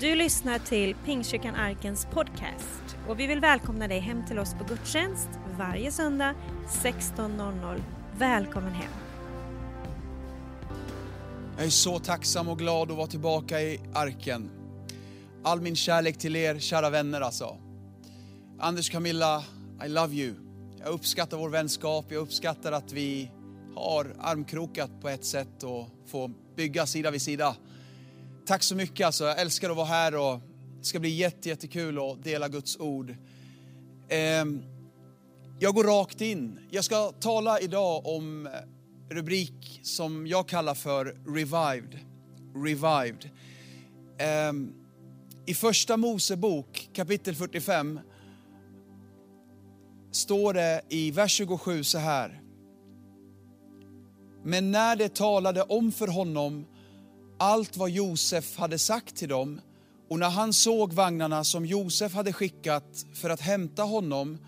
Du lyssnar till Pingstkyrkan Arkens podcast och vi vill välkomna dig hem till oss på gudstjänst varje söndag 16.00. Välkommen hem! Jag är så tacksam och glad att vara tillbaka i arken. All min kärlek till er, kära vänner alltså. Anders Camilla, I love you. Jag uppskattar vår vänskap, jag uppskattar att vi har armkrokat på ett sätt och får bygga sida vid sida. Tack så mycket alltså, jag älskar att vara här och det ska bli jätte, jättekul att dela Guds ord. Ehm, jag går rakt in. Jag ska tala idag om rubrik som jag kallar för Revived. Revived. Ehm, I första Mosebok kapitel 45 står det i vers 27 så här. Men när det talade om för honom allt vad Josef hade sagt till dem och när han såg vagnarna som Josef hade skickat för att hämta honom,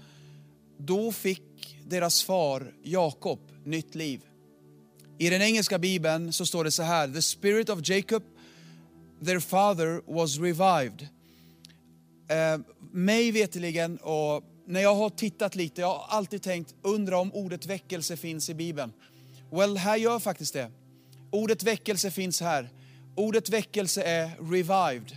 då fick deras far Jakob nytt liv. I den engelska bibeln så står det så här, The spirit of Jacob, their father was revived. Eh, mig veteligen och när jag har tittat lite, jag har alltid tänkt, undra om ordet väckelse finns i bibeln. Well, här gör faktiskt det. Ordet väckelse finns här. Ordet väckelse är revived.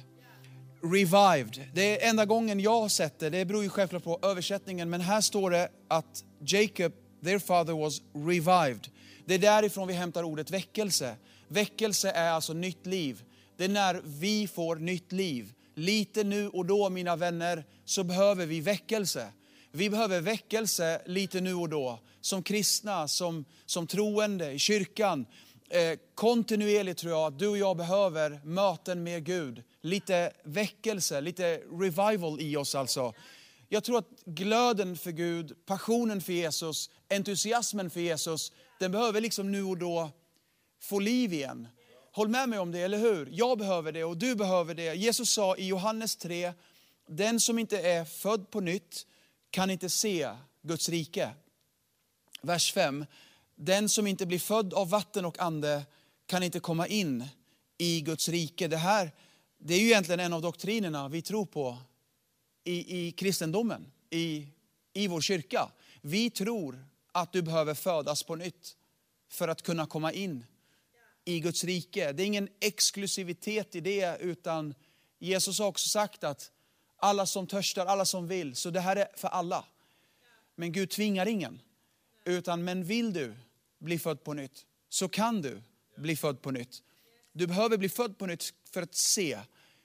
Revived. Det är enda gången jag har sett det, det beror ju självklart på översättningen, men här står det att Jacob, their father was revived. Det är därifrån vi hämtar ordet väckelse. Väckelse är alltså nytt liv. Det är när vi får nytt liv. Lite nu och då, mina vänner, så behöver vi väckelse. Vi behöver väckelse lite nu och då, som kristna, som, som troende i kyrkan. Eh, kontinuerligt tror jag att du och jag behöver möten med Gud. Lite väckelse, lite revival i oss alltså. Jag tror att glöden för Gud, passionen för Jesus, entusiasmen för Jesus, den behöver liksom nu och då få liv igen. Håll med mig om det, eller hur? Jag behöver det och du behöver det. Jesus sa i Johannes 3, den som inte är född på nytt kan inte se Guds rike. Vers 5, den som inte blir född av vatten och ande kan inte komma in i Guds rike. Det här det är ju egentligen en av doktrinerna vi tror på i, i kristendomen, i, i vår kyrka. Vi tror att du behöver födas på nytt för att kunna komma in i Guds rike. Det är ingen exklusivitet i det, utan Jesus har också sagt att alla som törstar, alla som vill, så det här är för alla. Men Gud tvingar ingen. Utan, men vill du bli född på nytt, så kan du bli född på nytt. Du behöver bli född på nytt för att se.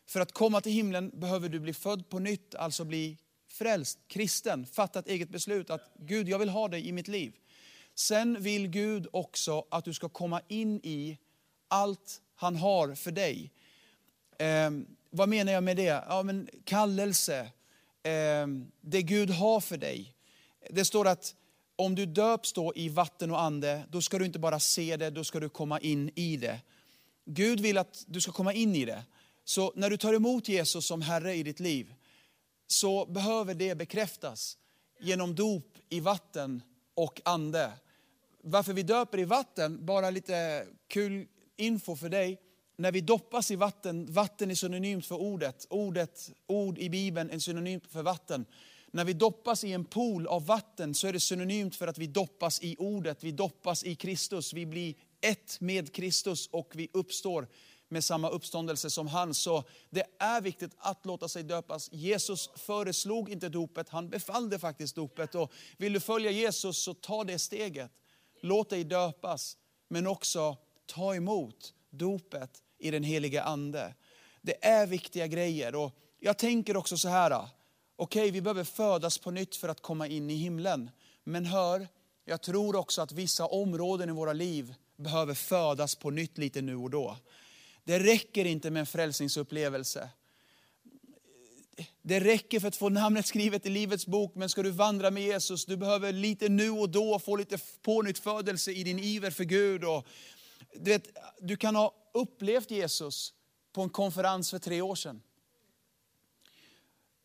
För att komma till himlen behöver du bli född på nytt, alltså bli frälst, kristen, fatta ett eget beslut att Gud, jag vill ha dig i mitt liv. Sen vill Gud också att du ska komma in i allt han har för dig. Eh, vad menar jag med det? Ja, men kallelse, eh, det Gud har för dig. Det står att om du döps då i vatten och ande, då ska du inte bara se det, då ska du komma in i det. Gud vill att du ska komma in i det. Så när du tar emot Jesus som Herre i ditt liv, så behöver det bekräftas genom dop i vatten och ande. Varför vi döper i vatten, bara lite kul info för dig. När vi doppas i vatten, vatten är synonymt för ordet. Ordet, ord i Bibeln är synonymt för vatten. När vi doppas i en pool av vatten så är det synonymt för att vi doppas i ordet, vi doppas i Kristus. Vi blir ett med Kristus och vi uppstår med samma uppståndelse som han. Så det är viktigt att låta sig döpas. Jesus föreslog inte dopet, han befallde faktiskt dopet. Och vill du följa Jesus så ta det steget. Låt dig döpas, men också ta emot dopet i den heliga ande. Det är viktiga grejer. Och jag tänker också så här, okej okay, vi behöver födas på nytt för att komma in i himlen. Men hör, jag tror också att vissa områden i våra liv behöver födas på nytt lite nu och då. Det räcker inte med en frälsningsupplevelse. Det räcker för att få namnet skrivet i Livets bok, men ska du vandra med Jesus, du behöver lite nu och då få lite pånyttfödelse i din iver för Gud. Och, du, vet, du kan ha upplevt Jesus på en konferens för tre år sedan.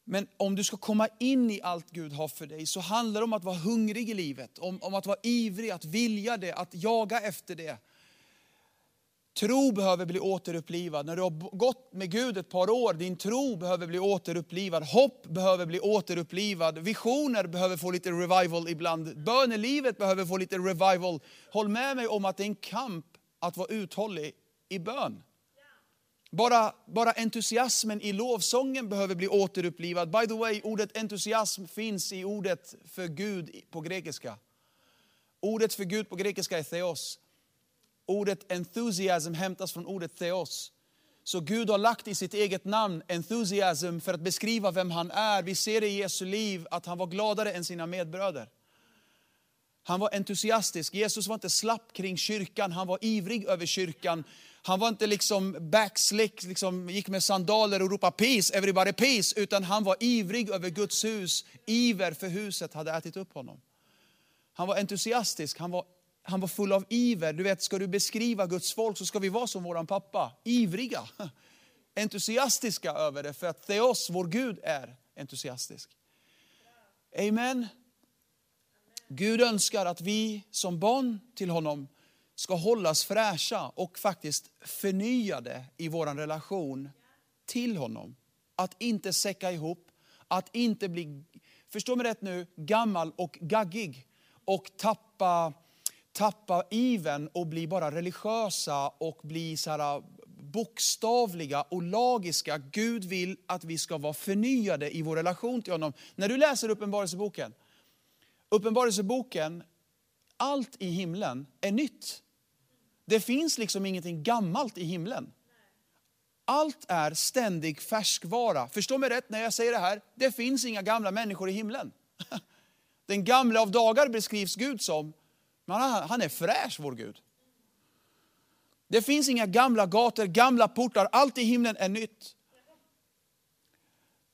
Men om du ska komma in i allt Gud har för dig så handlar det om att vara hungrig i livet, om, om att vara ivrig, att vilja det, att jaga efter det. Tro behöver bli återupplivad. När du har gått med Gud ett par år, din tro behöver bli återupplivad. Hopp behöver bli återupplivad. Visioner behöver få lite revival ibland. Bönelivet behöver få lite revival. Håll med mig om att det är en kamp att vara uthållig i bön. Bara, bara entusiasmen i lovsången behöver bli återupplivad. By the way, ordet entusiasm finns i ordet för Gud på grekiska. Ordet för Gud på grekiska är theos. Ordet enthusiasm hämtas från ordet theos. Så Gud har lagt i sitt eget namn enthusiasm för att beskriva vem han är. Vi ser i Jesu liv att han var gladare än sina medbröder. Han var entusiastisk. Jesus var inte slapp kring kyrkan, han var ivrig över kyrkan. Han var inte liksom backslick, liksom gick med sandaler och ropade peace, everybody peace, utan han var ivrig över Guds hus. Iver för huset hade ätit upp honom. Han var entusiastisk, han var, han var full av iver. Du vet, ska du beskriva Guds folk så ska vi vara som våran pappa, ivriga. Entusiastiska över det, för att Theos, vår Gud, är entusiastisk. Amen. Gud önskar att vi som barn till honom ska hållas fräscha och faktiskt förnyade i vår relation till honom. Att inte säcka ihop, att inte bli, förstå mig rätt nu, gammal och gaggig och tappa, tappa iven och bli bara religiösa och bli så här äh, bokstavliga och lagiska. Gud vill att vi ska vara förnyade i vår relation till honom. När du läser Uppenbarelseboken, Uppenbarelseboken, allt i himlen är nytt. Det finns liksom ingenting gammalt i himlen. Allt är ständig färskvara. Förstå mig rätt när jag säger det här, det finns inga gamla människor i himlen. Den gamla av dagar beskrivs Gud som, men han är fräsch vår Gud. Det finns inga gamla gator, gamla portar, allt i himlen är nytt.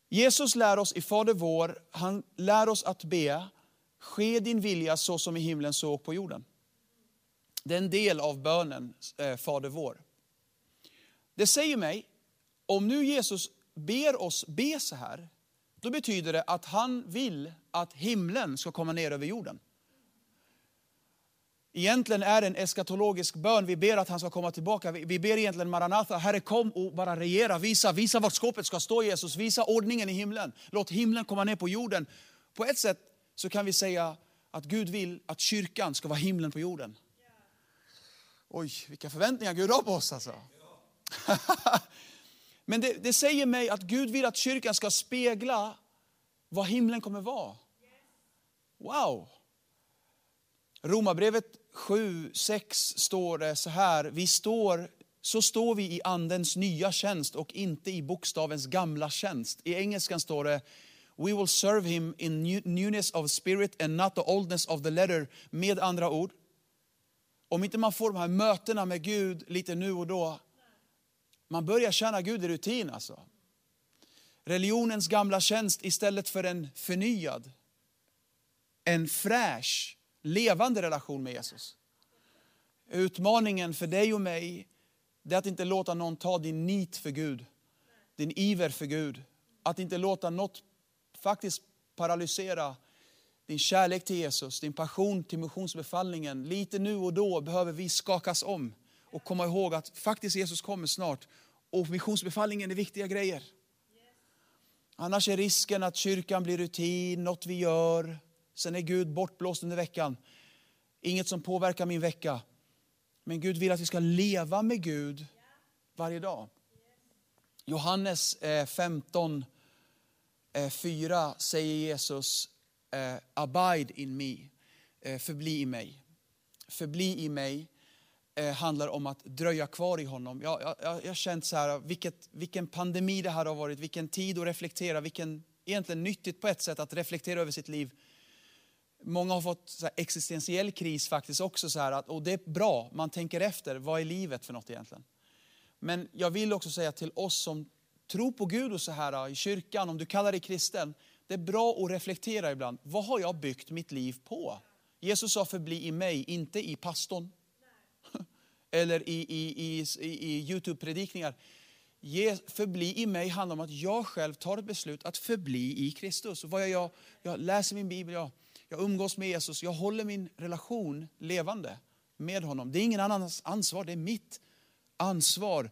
Jesus lär oss i Fader vår, han lär oss att be, ske din vilja så som i himlen så och på jorden. Det är en del av bönen eh, Fader vår. Det säger mig, om nu Jesus ber oss be så här, då betyder det att han vill att himlen ska komma ner över jorden. Egentligen är det en eskatologisk bön. Vi ber att han ska komma tillbaka. Vi ber egentligen Maranatha, Herre kom och bara regera. Visa, visa vart skåpet ska stå Jesus. Visa ordningen i himlen. Låt himlen komma ner på jorden. På ett sätt så kan vi säga att Gud vill att kyrkan ska vara himlen på jorden. Oj, vilka förväntningar Gud har på oss alltså. Men det, det, säger mig att Gud vill att kyrkan ska spegla vad himlen kommer vara. Wow! Romarbrevet 7, 6 står det så här, vi står, så står vi i andens nya tjänst och inte i bokstavens gamla tjänst. I engelskan står det, we will serve him in newness of spirit and not the oldness of the letter. Med andra ord, om inte man får de här mötena med Gud lite nu och då, man börjar känna Gud i rutin alltså. Religionens gamla tjänst istället för en förnyad, en fräsch, levande relation med Jesus. Utmaningen för dig och mig, det är att inte låta någon ta din nit för Gud, din iver för Gud. Att inte låta något faktiskt paralysera din kärlek till Jesus, din passion till missionsbefallningen. Lite nu och då behöver vi skakas om och komma ihåg att faktiskt Jesus kommer snart och missionsbefallningen är viktiga grejer. Annars är risken att kyrkan blir rutin, något vi gör. Sen är Gud bortblåst under veckan. Inget som påverkar min vecka. Men Gud vill att vi ska leva med Gud varje dag. Johannes eh, 15, 4 eh, säger Jesus, eh, abide in me, eh, förbli i mig. Förbli i mig eh, handlar om att dröja kvar i honom. Jag, jag, jag har känt så här, vilket, vilken pandemi det här har varit, vilken tid att reflektera, vilken egentligen nyttigt på ett sätt att reflektera över sitt liv. Många har fått så existentiell kris faktiskt också. Så här, att, och det är bra, man tänker efter, vad är livet för något egentligen? Men jag vill också säga till oss som tror på Gud och så här i kyrkan, om du kallar dig kristen, det är bra att reflektera ibland. Vad har jag byggt mitt liv på? Jesus sa förbli i mig, inte i pastorn. Eller i, i, i, i Youtube-predikningar. Förbli i mig handlar om att jag själv tar ett beslut att förbli i Kristus. vad jag, jag, jag läser min bibel, jag, jag umgås med Jesus, jag håller min relation levande med honom. Det är ingen annans ansvar, det är mitt ansvar.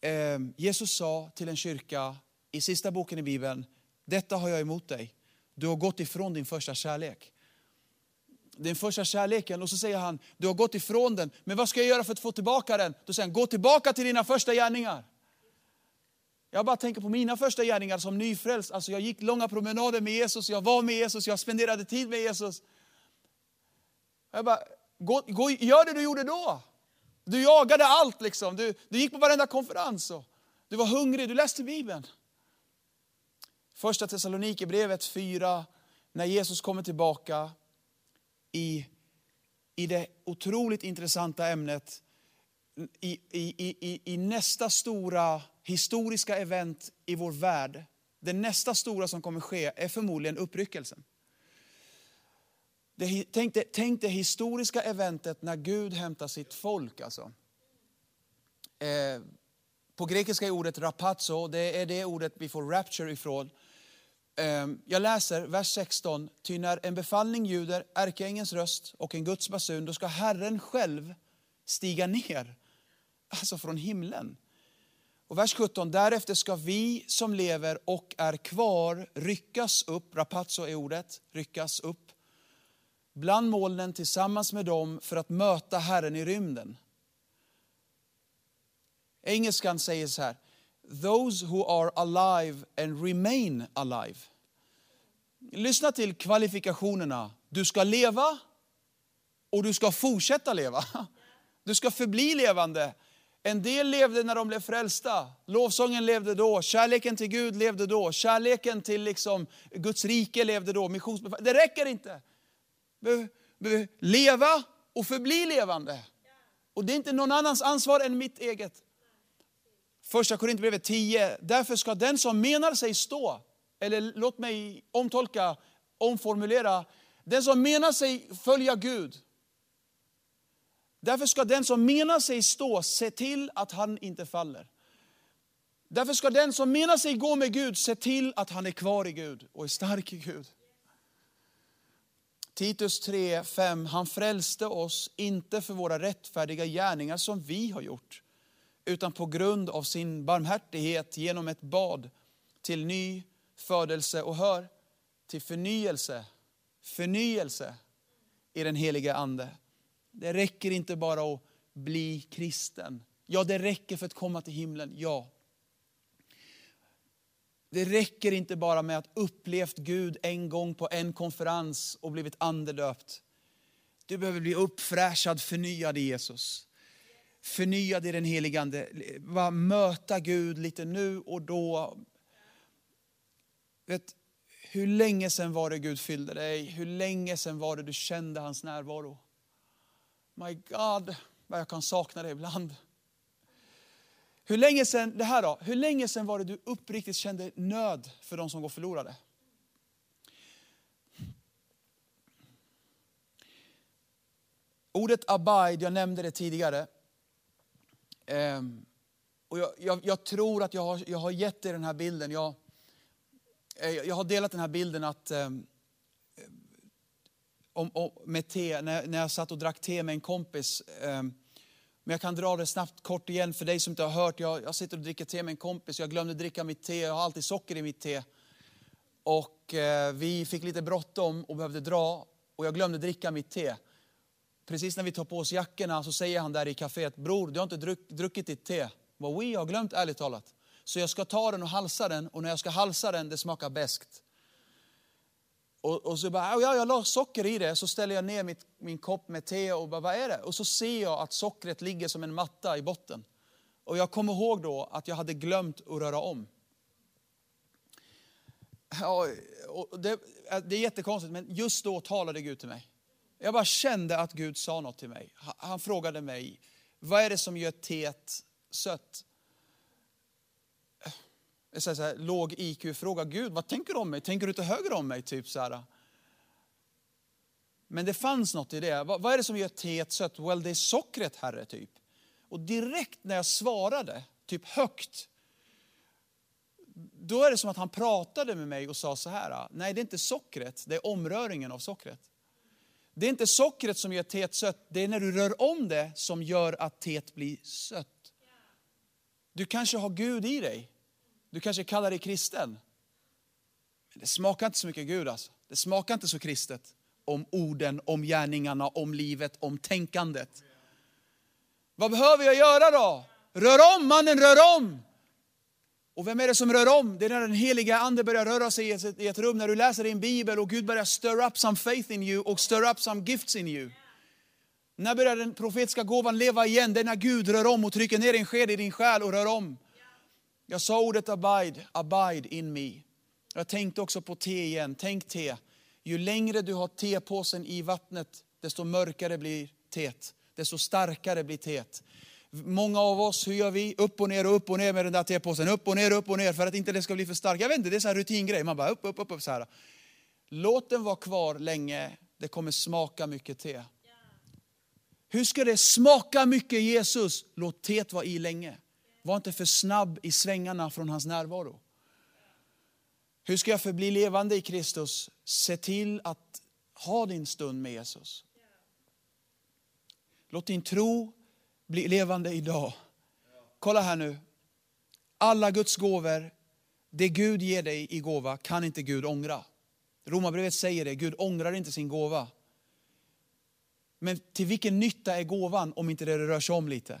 Eh, Jesus sa till en kyrka i sista boken i Bibeln, detta har jag emot dig. Du har gått ifrån din första kärlek. Den första kärleken och så säger han, du har gått ifrån den, men vad ska jag göra för att få tillbaka den? Då säger han, gå tillbaka till dina första gärningar. Jag bara tänker på mina första gärningar som nyfrälst. Alltså jag gick långa promenader med Jesus, jag var med Jesus, jag spenderade tid med Jesus. Jag bara, gå, gå, gör det du gjorde då. Du jagade allt liksom. Du, du gick på varenda konferens. Och du var hungrig, du läste Bibeln. Första Thessalonikerbrevet 4, när Jesus kommer tillbaka i, i det otroligt intressanta ämnet, i, i, i, i nästa stora historiska event i vår värld. Det nästa stora som kommer ske är förmodligen uppryckelsen. Det, tänk, det, tänk det historiska eventet när Gud hämtar sitt folk. Alltså. Eh, på grekiska är ordet rapazo, det är det ordet vi får rapture ifrån. Ehm, jag läser vers 16. Ty när en befallning ljuder, ärkeängens röst och en Guds basun, då ska Herren själv stiga ner, alltså från himlen. Och vers 17, därefter ska vi som lever och är kvar ryckas upp, Rapazzo är ordet, ryckas upp bland molnen tillsammans med dem för att möta Herren i rymden. Engelskan säger så här, those who are alive and remain alive. Lyssna till kvalifikationerna. Du ska leva och du ska fortsätta leva. Du ska förbli levande. En del levde när de blev frälsta. Lovsången levde då, kärleken till Gud levde då, kärleken till liksom Guds rike levde då. Det räcker inte leva och förbli levande. Och det är inte någon annans ansvar än mitt eget. Första Korintierbrevet 10. Därför ska den som menar sig stå, eller låt mig omtolka, omformulera. Den som menar sig följa Gud. Därför ska den som menar sig stå se till att han inte faller. Därför ska den som menar sig gå med Gud se till att han är kvar i Gud och är stark i Gud. Titus 3, 5. Han frälste oss inte för våra rättfärdiga gärningar som vi har gjort, utan på grund av sin barmhärtighet genom ett bad till ny födelse och hör, till förnyelse, förnyelse i den heliga Ande. Det räcker inte bara att bli kristen. Ja, det räcker för att komma till himlen, ja. Det räcker inte bara med att upplevt Gud en gång på en konferens och blivit andedöpt. Du behöver bli uppfräschad, förnyad i Jesus. Förnyad i den helige Ande. Bara möta Gud lite nu och då. Vet, hur länge sedan var det Gud fyllde dig? Hur länge sedan var det du kände hans närvaro? My God, vad jag kan sakna det ibland. Hur länge sedan, det här då, hur länge sedan var det du uppriktigt kände nöd för de som går förlorade? Ordet abide, jag nämnde det tidigare. Ehm, och jag, jag, jag, tror att jag har, jag har gett dig den här bilden. Jag, eh, jag har delat den här bilden att ehm, eh, om, om, med te, när, när jag satt och drack te med en kompis. Ehm, men jag kan dra det snabbt kort igen för dig som inte har hört. Jag, jag sitter och dricker te med en kompis. Jag glömde dricka mitt te. Jag har alltid socker i mitt te. Och eh, vi fick lite bråttom och behövde dra. Och jag glömde dricka mitt te. Precis när vi tar på oss jackorna så säger han där i kaféet, bror du har inte druck, druckit ditt te. Vad vi har glömt ärligt talat. Så jag ska ta den och halsa den och när jag ska halsa den, det smakar bäst. Och, och så bara, ja, jag la socker i det, så ställer jag ner mitt, min kopp med te och bara, vad är det? Och så ser jag att sockret ligger som en matta i botten. Och jag kommer ihåg då att jag hade glömt att röra om. Ja, det, det är jättekonstigt, men just då talade Gud till mig. Jag bara kände att Gud sa något till mig. Han frågade mig, vad är det som gör teet sött? så här, låg IQ-fråga. Gud, vad tänker du om mig? Tänker du inte högre om mig? Typ så här. Men det fanns något i det. Vad, vad är det som gör teet sött? Well, det är sockret, Herre. typ. Och direkt när jag svarade, typ högt, då är det som att han pratade med mig och sa så här. Nej, det är inte sockret, det är omröringen av sockret. Det är inte sockret som gör teet sött, det är när du rör om det som gör att teet blir sött. Du kanske har Gud i dig. Du kanske kallar dig kristen. Men det smakar inte så mycket Gud alltså. Det smakar inte så kristet. Om orden, om gärningarna, om livet, om tänkandet. Vad behöver jag göra då? Rör om mannen, rör om! Och vem är det som rör om? Det är när den heliga ande börjar röra sig i ett rum, när du läser din bibel och Gud börjar stir up some faith in you och stir up some gifts in you. När börjar den profetiska gåvan leva igen? Det är när Gud rör om och trycker ner en sked i din själ och rör om. Jag sa ordet abide, abide in me. Jag tänkte också på te igen. Tänk te. Ju längre du har tepåsen i vattnet, desto mörkare blir teet. Desto starkare blir teet. Många av oss, hur gör vi? Upp och ner och upp och ner med den där tepåsen. Upp och ner, upp och ner för att inte det ska bli för starkt. Jag vet inte, det är en här rutingrej. Man bara upp, upp, upp, upp så här. Låt den vara kvar länge. Det kommer smaka mycket te. Hur ska det smaka mycket Jesus? Låt teet vara i länge. Var inte för snabb i svängarna från hans närvaro. Hur ska jag förbli levande i Kristus? Se till att ha din stund med Jesus. Låt din tro bli levande idag. Kolla här nu. Alla Guds gåvor, det Gud ger dig i gåva kan inte Gud ångra. Romarbrevet säger det, Gud ångrar inte sin gåva. Men till vilken nytta är gåvan om inte det rör sig om lite?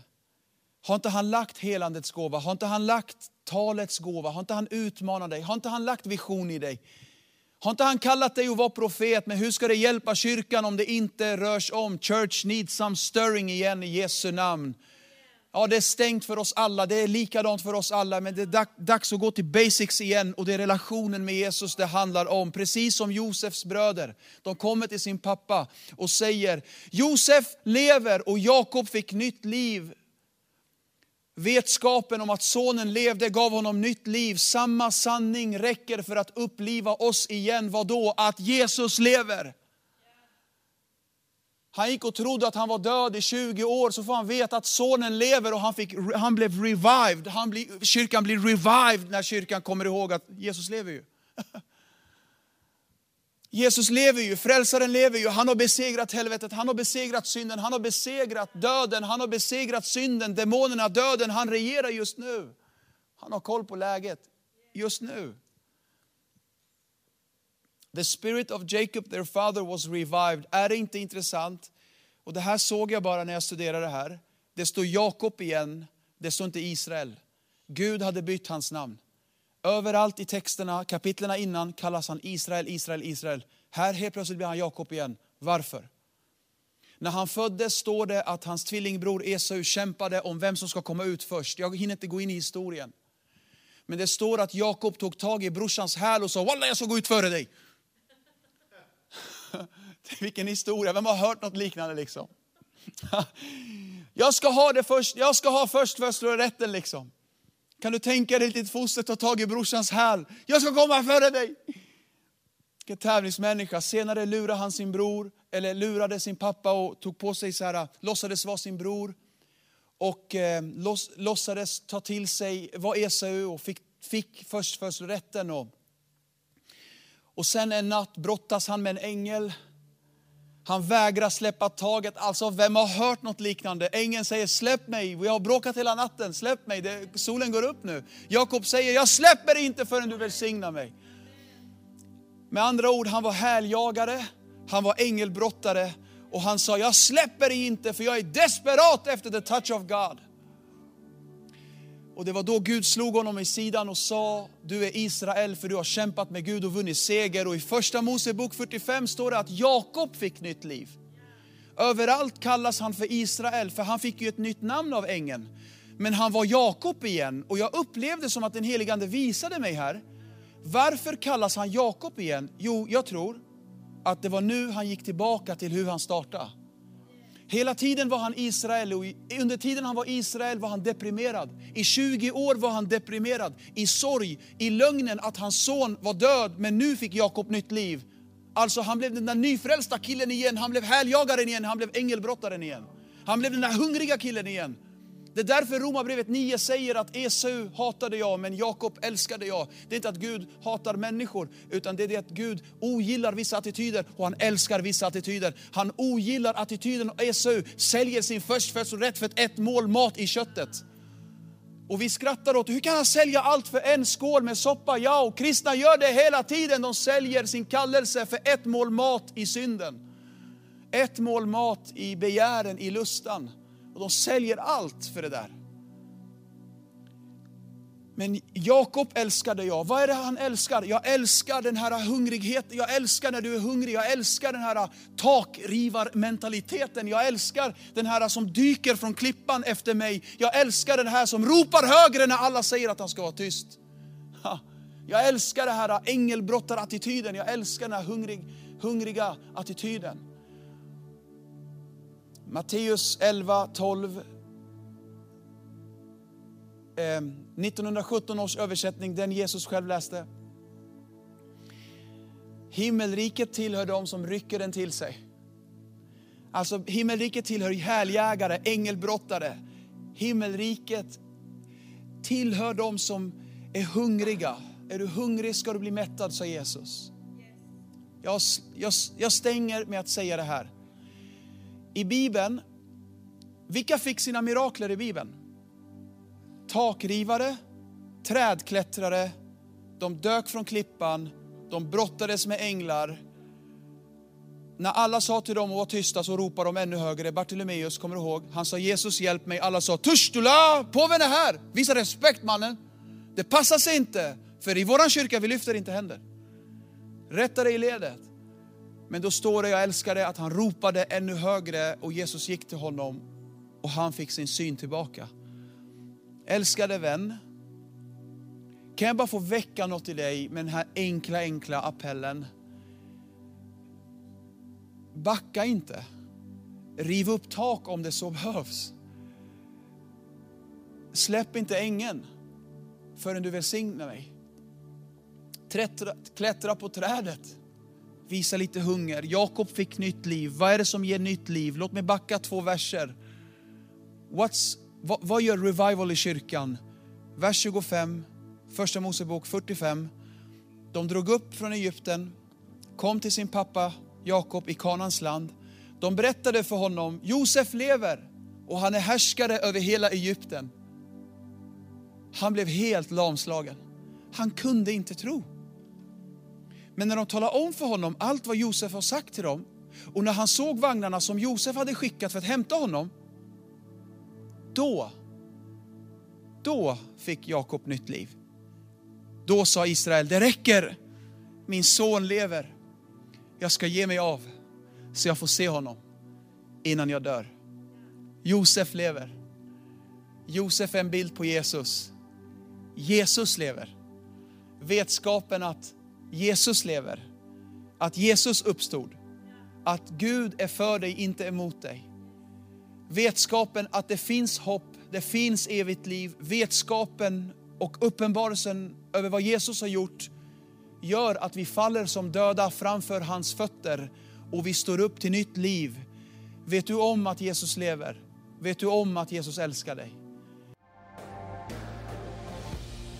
Har inte han lagt helandets gåva? Har inte han lagt talets gåva? Har inte han utmanat dig? Har inte han lagt vision i dig? Har inte han kallat dig att vara profet? Men hur ska det hjälpa kyrkan om det inte rörs om? Church needs some stirring igen i Jesu namn. Ja, det är stängt för oss alla, det är likadant för oss alla, men det är dags att gå till basics igen och det är relationen med Jesus det handlar om. Precis som Josefs bröder. De kommer till sin pappa och säger, Josef lever och Jakob fick nytt liv. Vetskapen om att sonen levde gav honom nytt liv. Samma sanning räcker för att uppliva oss igen. Vad då? Att Jesus lever. Han gick och trodde att han var död i 20 år, så får han veta att sonen lever och han, fick, han blev revived. Han bli, kyrkan blir revived när kyrkan kommer ihåg att Jesus lever ju. Jesus lever ju, frälsaren lever ju, han har besegrat helvetet, han har besegrat synden, han har besegrat döden, han har besegrat synden, demonerna, döden, han regerar just nu. Han har koll på läget just nu. The spirit of Jacob, their father, was revived. Är det inte intressant? Och det här såg jag bara när jag studerade det här. Det står Jakob igen, det står inte Israel. Gud hade bytt hans namn. Överallt i texterna, kapitlerna innan kallas han Israel, Israel, Israel. Här helt plötsligt blir han Jakob igen. Varför? När han föddes står det att hans tvillingbror Esau kämpade om vem som ska komma ut först. Jag hinner inte gå in i historien. Men det står att Jakob tog tag i brorsans häl och sa, Walla jag ska gå ut före dig. Vilken historia, vem har hört något liknande liksom? Jag ska ha det först, jag ska ha först förstfödslorätten liksom. Kan du tänka dig ditt foster ta tag i brorsans häl? Jag ska komma före dig. Vilken tävlingsmänniska. Senare lurade han sin bror, eller lurade sin pappa och tog på sig så här, låtsades vara sin bror. Och eh, låts, låtsades ta till sig, var Esau och fick, fick förstfödslorätten. Och, och sen en natt brottas han med en ängel han vägrar släppa taget. Alltså vem har hört något liknande? Ängeln säger släpp mig, vi har bråkat hela natten, släpp mig, det, solen går upp nu. Jakob säger jag släpper inte förrän du välsignar mig. Med andra ord, han var häljagare, han var ängelbrottare och han sa jag släpper inte för jag är desperat efter the touch of God. Och det var då Gud slog honom i sidan och sa, du är Israel för du har kämpat med Gud och vunnit seger. Och i första Mosebok 45 står det att Jakob fick nytt liv. Överallt kallas han för Israel, för han fick ju ett nytt namn av ängeln. Men han var Jakob igen och jag upplevde som att den helige Ande visade mig här. Varför kallas han Jakob igen? Jo, jag tror att det var nu han gick tillbaka till hur han startade. Hela tiden var han Israel och under tiden han var Israel var han deprimerad. I 20 år var han deprimerad, i sorg, i lögnen att hans son var död, men nu fick Jakob nytt liv. Alltså han blev den där nyfrälsta killen igen, han blev häljagaren igen, han blev ängelbrottaren igen. Han blev den där hungriga killen igen. Det är därför Romarbrevet 9 säger att Esau hatade jag, men Jakob älskade jag. Det är inte att Gud hatar människor, utan det är det att Gud ogillar vissa attityder och han älskar vissa attityder. Han ogillar attityden och Esau säljer sin förstfödslorätt för ett mål mat i köttet. Och vi skrattar åt hur kan han sälja allt för en skål med soppa? Ja, och kristna gör det hela tiden. De säljer sin kallelse för ett mål mat i synden. Ett mål mat i begären, i lustan. Och de säljer allt för det där. Men Jakob älskade jag. Vad är det han älskar? Jag älskar den här hungrigheten. Jag älskar när du är hungrig. Jag älskar den här takrivarmentaliteten. Jag älskar den här som dyker från klippan efter mig. Jag älskar den här som ropar högre när alla säger att han ska vara tyst. Jag älskar den här ängelbrottarattityden. Jag älskar den här hungrig, hungriga attityden. Matteus 11, 12 1917 års översättning, den Jesus själv läste. Himmelriket tillhör de som rycker den till sig. Alltså himmelriket tillhör häljägare, ängelbrottare. Himmelriket tillhör de som är hungriga. Är du hungrig ska du bli mättad, sa Jesus. Jag, jag, jag stänger med att säga det här. I Bibeln, vilka fick sina mirakler i Bibeln? takrivare, trädklättrare, de dök från klippan, de brottades med änglar. När alla sa till dem att vara tysta så ropade de ännu högre. Bartolomeus, kommer du ihåg? Han sa Jesus hjälp mig. Alla sa Tustula, påven är här. Visa respekt mannen. Det passar sig inte, för i våran kyrka vi lyfter inte händer. Rätta dig i ledet. Men då står det, jag älskar det, att han ropade ännu högre och Jesus gick till honom och han fick sin syn tillbaka. Älskade vän, kan jag bara få väcka något i dig med den här enkla, enkla appellen? Backa inte. Riv upp tak om det så behövs. Släpp inte ängen förrän du välsignar mig. Trättra, klättra på trädet. Visa lite hunger. Jakob fick nytt liv. Vad är det som ger nytt liv? Låt mig backa två verser. What's vad, vad gör revival i kyrkan? Vers 25, första Mosebok 45. De drog upp från Egypten, kom till sin pappa Jakob i Kanans land. De berättade för honom, Josef lever och han är härskare över hela Egypten. Han blev helt lamslagen. Han kunde inte tro. Men när de talade om för honom allt vad Josef har sagt till dem och när han såg vagnarna som Josef hade skickat för att hämta honom då, då fick Jakob nytt liv. Då sa Israel, det räcker, min son lever. Jag ska ge mig av så jag får se honom innan jag dör. Josef lever. Josef är en bild på Jesus. Jesus lever. Vetskapen att Jesus lever, att Jesus uppstod, att Gud är för dig, inte emot dig. Vetskapen att det finns hopp, det finns evigt liv. Vetskapen och uppenbarelsen över vad Jesus har gjort gör att vi faller som döda framför hans fötter och vi står upp till nytt liv. Vet du om att Jesus lever? Vet du om att Jesus älskar dig?